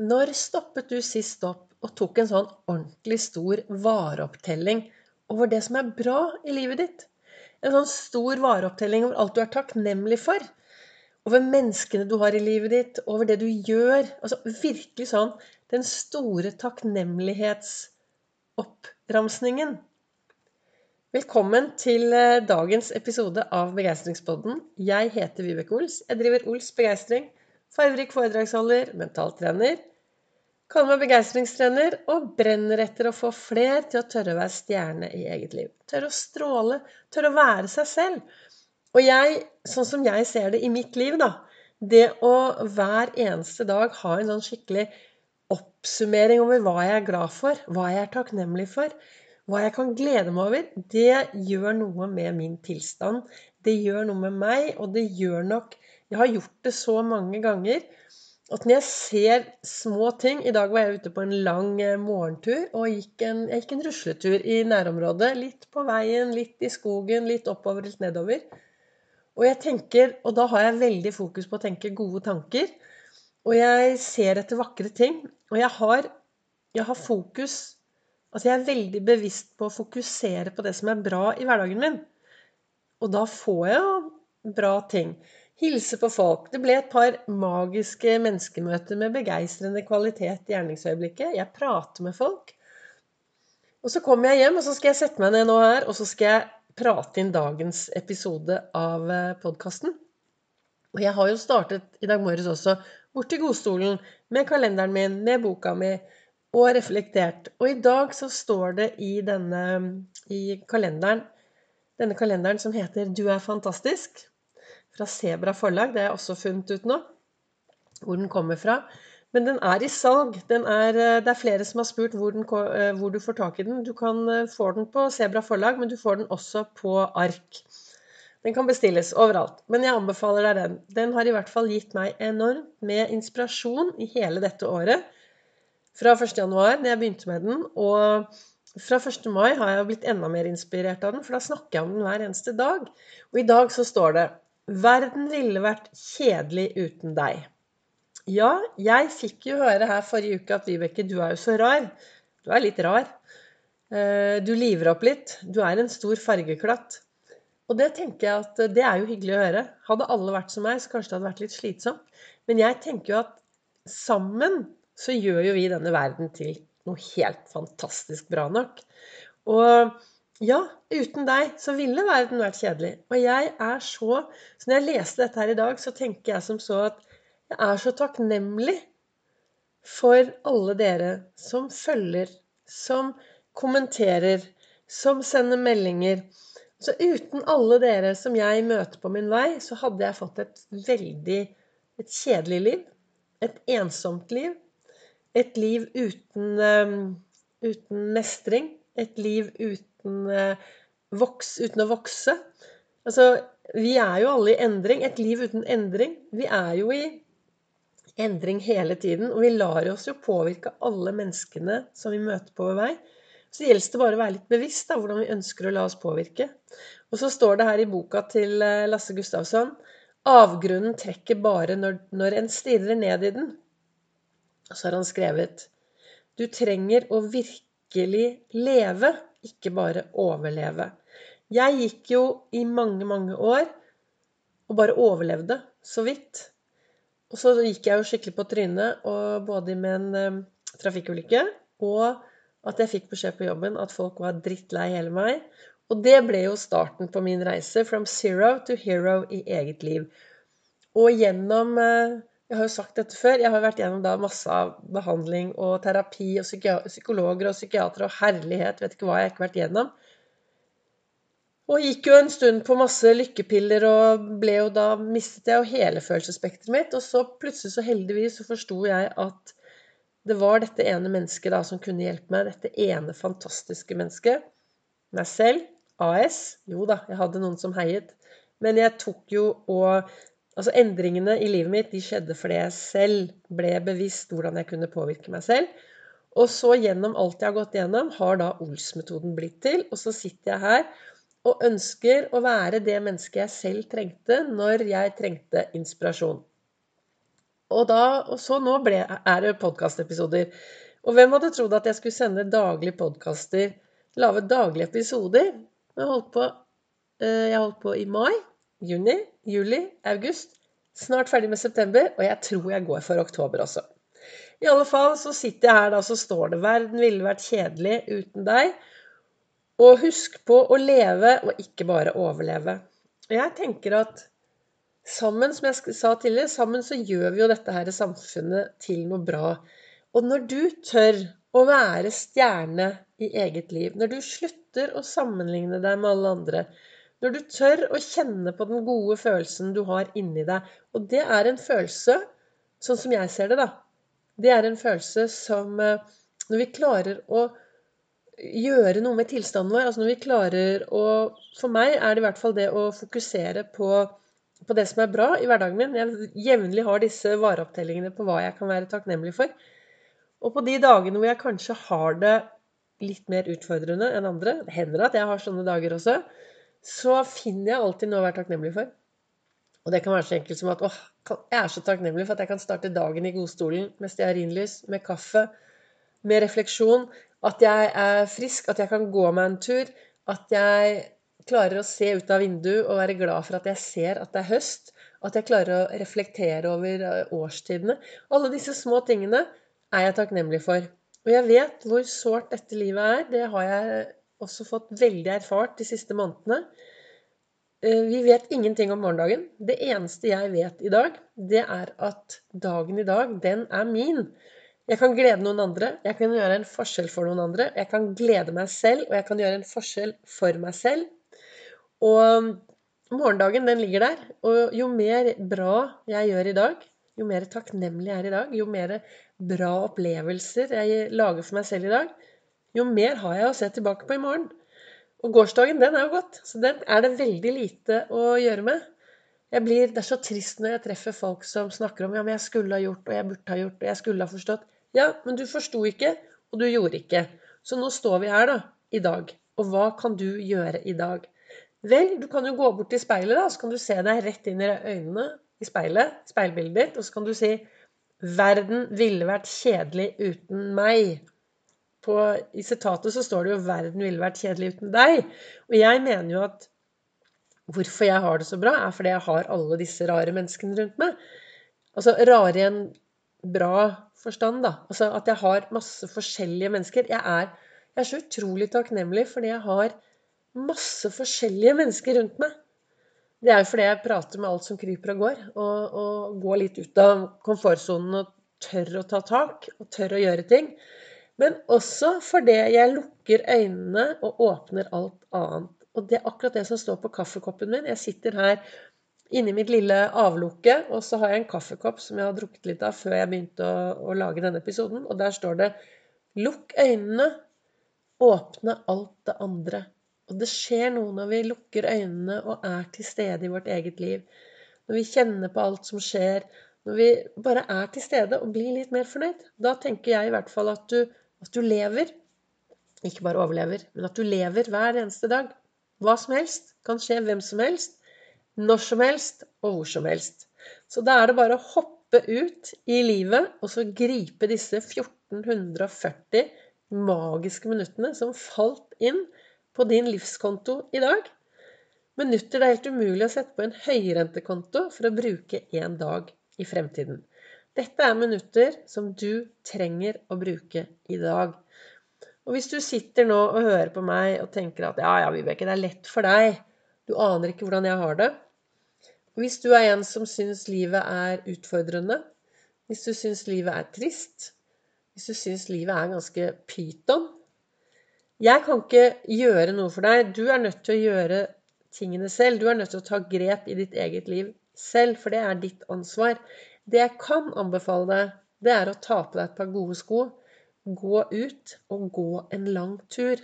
Når stoppet du sist opp og tok en sånn ordentlig stor vareopptelling over det som er bra i livet ditt? En sånn stor vareopptelling over alt du er takknemlig for. Over menneskene du har i livet ditt, over det du gjør. Altså virkelig sånn den store takknemlighetsoppramsningen. Velkommen til eh, dagens episode av Begeistringspodden. Jeg heter Vibeke Ols. Jeg driver Ols Begeistring. Fargerik foredragsholder, mentaltrener. Kaller meg begeistringstrener og brenner etter å få fler til å tørre å være stjerne i eget liv. Tørre å stråle, tørre å være seg selv. Og jeg, sånn som jeg ser det i mitt liv, da Det å hver eneste dag ha en sånn skikkelig oppsummering over hva jeg er glad for, hva jeg er takknemlig for, hva jeg kan glede meg over, det gjør noe med min tilstand. Det gjør noe med meg, og det gjør nok Jeg har gjort det så mange ganger at når jeg ser små ting I dag var jeg ute på en lang eh, morgentur og gikk en, jeg gikk en rusletur i nærområdet. Litt på veien, litt i skogen, litt oppover, litt nedover. Og jeg tenker, og da har jeg veldig fokus på å tenke gode tanker. Og jeg ser etter vakre ting. Og jeg har, jeg har fokus Altså jeg er veldig bevisst på å fokusere på det som er bra i hverdagen min. Og da får jeg jo bra ting. Hilse på folk. Det ble et par magiske menneskemøter med begeistrende kvalitet i gjerningsøyeblikket. Jeg prater med folk. Og så kommer jeg hjem, og så skal jeg sette meg ned nå her, og så skal jeg prate inn dagens episode av eh, podkasten. Og jeg har jo startet i dag morges også borti godstolen med kalenderen min, med boka mi, og reflektert. Og i dag så står det i denne i kalenderen, denne kalenderen som heter 'Du er fantastisk' fra Sebra forlag. Det har jeg også funnet ut nå, hvor den kommer fra. Men den er i salg. Er, eh, det er flere som har spurt hvor, den, eh, hvor, du får tak i den. Du kan eh, få den på Sebra forlag, men du får den også på ark. Den kan bestilles overalt. Men jeg anbefaler deg den. Den har i hvert fall gitt meg enormt med inspirasjon i hele dette året. Fra 1.1., da jeg begynte med den. Og fra 1. mai har jeg blitt enda mer inspirert av den, for da snakker jeg om den hver eneste dag. Og i dag så står det Verden ville vært kjedelig uten deg. Ja, jeg fikk jo høre her forrige uke at Vibeke, du er jo så rar. Du er litt rar. Eh, du liver opp litt. Du er en stor fargeklatt. Og det tenker jeg at det er jo hyggelig å høre. Hadde alle vært som meg, så kanskje det hadde vært litt slitsomt. Men jeg tenker jo at sammen så gjør jo vi denne verden til noe helt fantastisk bra nok. Og ja, uten deg så ville verden vært kjedelig. Og jeg er så Så når jeg leste dette her i dag, så tenker jeg som så at jeg er så takknemlig for alle dere som følger, som kommenterer, som sender meldinger. Så uten alle dere som jeg møter på min vei, så hadde jeg fått et veldig et kjedelig liv. Et ensomt liv. Et liv uten, um, uten mestring. Et liv uten uten, eh, voks, uten å vokse. Altså, vi er jo alle i endring. Et liv uten endring. Vi er jo i endring hele tiden. Og vi lar oss jo påvirke alle menneskene som vi møter på vår vei. Så gjelder det bare å være litt bevisst da, hvordan vi ønsker å la oss påvirke. Og så står det her i boka til eh, Lasse Gustavsson Avgrunnen trekker bare når, når en stirrer ned i den. Og så har han skrevet Du trenger å virkelig leve ikke bare overleve. Jeg gikk jo i mange, mange år og bare overlevde så vidt. Og så gikk jeg jo skikkelig på trynet, både med en um, trafikkulykke og at jeg fikk beskjed på jobben at folk var drittlei hele meg. Og det ble jo starten på min reise from zero to hero i eget liv. Og gjennom uh, jeg har jo sagt dette før. Jeg har vært gjennom da masse av behandling og terapi og psykologer og psykiatere og herlighet, vet ikke hva jeg har ikke vært gjennom. Og gikk jo en stund på masse lykkepiller og ble jo da mistet jeg jo hele følelsesspekteret mitt. Og så plutselig så heldigvis så forsto jeg at det var dette ene mennesket da som kunne hjelpe meg. Dette ene fantastiske mennesket. Meg selv. AS. Jo da, jeg hadde noen som heiet. Men jeg tok jo og Altså Endringene i livet mitt de skjedde fordi jeg selv ble bevisst hvordan jeg kunne påvirke meg selv. Og så gjennom alt jeg har gått gjennom, har da Ols-metoden blitt til. Og så sitter jeg her og ønsker å være det mennesket jeg selv trengte når jeg trengte inspirasjon. Og, da, og så nå ble, er det podkastepisoder. Og hvem hadde trodd at jeg skulle sende daglige podkaster, lage daglige episoder? Jeg holdt på, eh, jeg holdt på i mai, juni, juli, august. Snart ferdig med september, og jeg tror jeg går for oktober også. I alle fall så sitter jeg her, da, så står det 'Verden ville vært kjedelig uten deg'. Og husk på å leve, og ikke bare overleve. Og jeg tenker at sammen, som jeg sa tidligere, sammen så gjør vi jo dette her samfunnet til noe bra. Og når du tør å være stjerne i eget liv, når du slutter å sammenligne deg med alle andre, når du tør å kjenne på den gode følelsen du har inni deg Og det er en følelse, sånn som jeg ser det, da, det er en følelse som eh, Når vi klarer å gjøre noe med tilstanden vår, altså når vi klarer å For meg er det i hvert fall det å fokusere på, på det som er bra i hverdagen min. Jeg jevnlig har disse vareopptellingene på hva jeg kan være takknemlig for. Og på de dagene hvor jeg kanskje har det litt mer utfordrende enn andre, det hender at jeg har sånne dager også, så finner jeg alltid noe å være takknemlig for. Og det kan være så enkelt som at åh, jeg er så takknemlig for at jeg kan starte dagen i godstolen med stearinlys, med kaffe, med refleksjon. At jeg er frisk, at jeg kan gå meg en tur. At jeg klarer å se ut av vinduet og være glad for at jeg ser at det er høst. At jeg klarer å reflektere over eh, årstidene. Alle disse små tingene er jeg takknemlig for. Og jeg vet hvor sårt dette livet er. Det har jeg også fått veldig erfart de siste månedene. Eh, vi vet ingenting om morgendagen. Det eneste jeg vet i dag, det er at dagen i dag, den er min. Jeg kan glede noen andre, jeg kan gjøre en forskjell for noen andre. Jeg kan glede meg selv, og jeg kan gjøre en forskjell for meg selv. Og morgendagen, den ligger der. Og jo mer bra jeg gjør i dag, jo mer takknemlig jeg er i dag, jo mer bra opplevelser jeg lager for meg selv i dag, jo mer har jeg å se tilbake på i morgen. Og gårsdagen, den er jo godt, Så den er det veldig lite å gjøre med. Blir, Det er så trist når jeg treffer folk som snakker om ja, men jeg skulle ha gjort, og jeg burde ha gjort, og jeg skulle ha forstått. Ja, men du forsto ikke, og du gjorde ikke. Så nå står vi her, da, i dag. Og hva kan du gjøre i dag? Vel, du kan jo gå bort til speilet, da, så kan du se deg rett inn i øynene i speilet, speilbildet ditt, og så kan du si Verden ville vært kjedelig uten meg på, I sitatet så står det jo 'Verden ville vært kjedelig uten deg'. Og jeg mener jo at hvorfor jeg har det så bra, er fordi jeg har alle disse rare menneskene rundt meg. Altså rare i en bra forstand, da. Altså at jeg har masse forskjellige mennesker. Jeg er, jeg er så utrolig takknemlig fordi jeg har masse forskjellige mennesker rundt meg. Det er jo fordi jeg prater med alt som kryper og går, og, og går litt ut av komfortsonen og tør å ta tak, og tør å gjøre ting. Men også fordi jeg lukker øynene og åpner alt annet. Og det er akkurat det som står på kaffekoppen min. Jeg sitter her inni mitt lille avlukke, og så har jeg en kaffekopp som jeg har drukket litt av før jeg begynte å, å lage denne episoden. Og der står det 'Lukk øynene. Åpne alt det andre'. Og det skjer noe når vi lukker øynene og er til stede i vårt eget liv. Når vi kjenner på alt som skjer. Når vi bare er til stede og blir litt mer fornøyd. Da tenker jeg i hvert fall at du at du lever. Ikke bare overlever, men at du lever hver eneste dag. Hva som helst kan skje hvem som helst, når som helst og hvor som helst. Så da er det bare å hoppe ut i livet og så gripe disse 1440 magiske minuttene som falt inn på din livskonto i dag. Minutter det er helt umulig å sette på en høyrentekonto for å bruke én dag i fremtiden. Dette er minutter som du trenger å bruke i dag. Og hvis du sitter nå og hører på meg og tenker at ja, ja, Vibeke, det er lett for deg. Du aner ikke hvordan jeg har det. Hvis du er en som syns livet er utfordrende, hvis du syns livet er trist, hvis du syns livet er ganske pyton Jeg kan ikke gjøre noe for deg. Du er nødt til å gjøre tingene selv. Du er nødt til å ta grep i ditt eget liv selv, for det er ditt ansvar. Det jeg kan anbefale deg, det er å ta på deg et par gode sko, gå ut og gå en lang tur.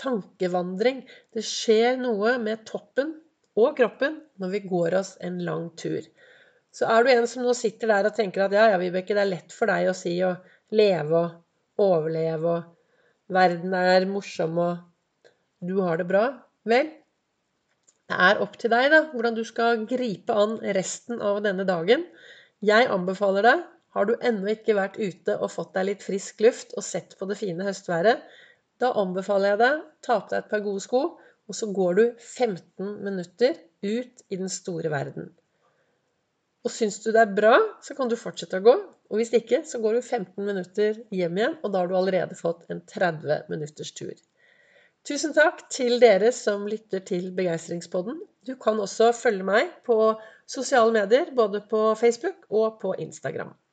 Tankevandring. Det skjer noe med toppen og kroppen når vi går oss en lang tur. Så er du en som nå sitter der og tenker at ja, ja, Vibeke, det er lett for deg å si å leve og overleve og verden er morsom og du har det bra. Vel, det er opp til deg da, hvordan du skal gripe an resten av denne dagen. Jeg anbefaler deg, har du ennå ikke vært ute og fått deg litt frisk luft og sett på det fine høstværet, da anbefaler jeg deg ta på deg et par gode sko, og så går du 15 minutter ut i den store verden. Og syns du det er bra, så kan du fortsette å gå. Og hvis ikke, så går du 15 minutter hjem igjen, og da har du allerede fått en 30 minutters tur. Tusen takk til dere som lytter til Begeistringspodden. Du kan også følge meg på sosiale medier, både på Facebook og på Instagram.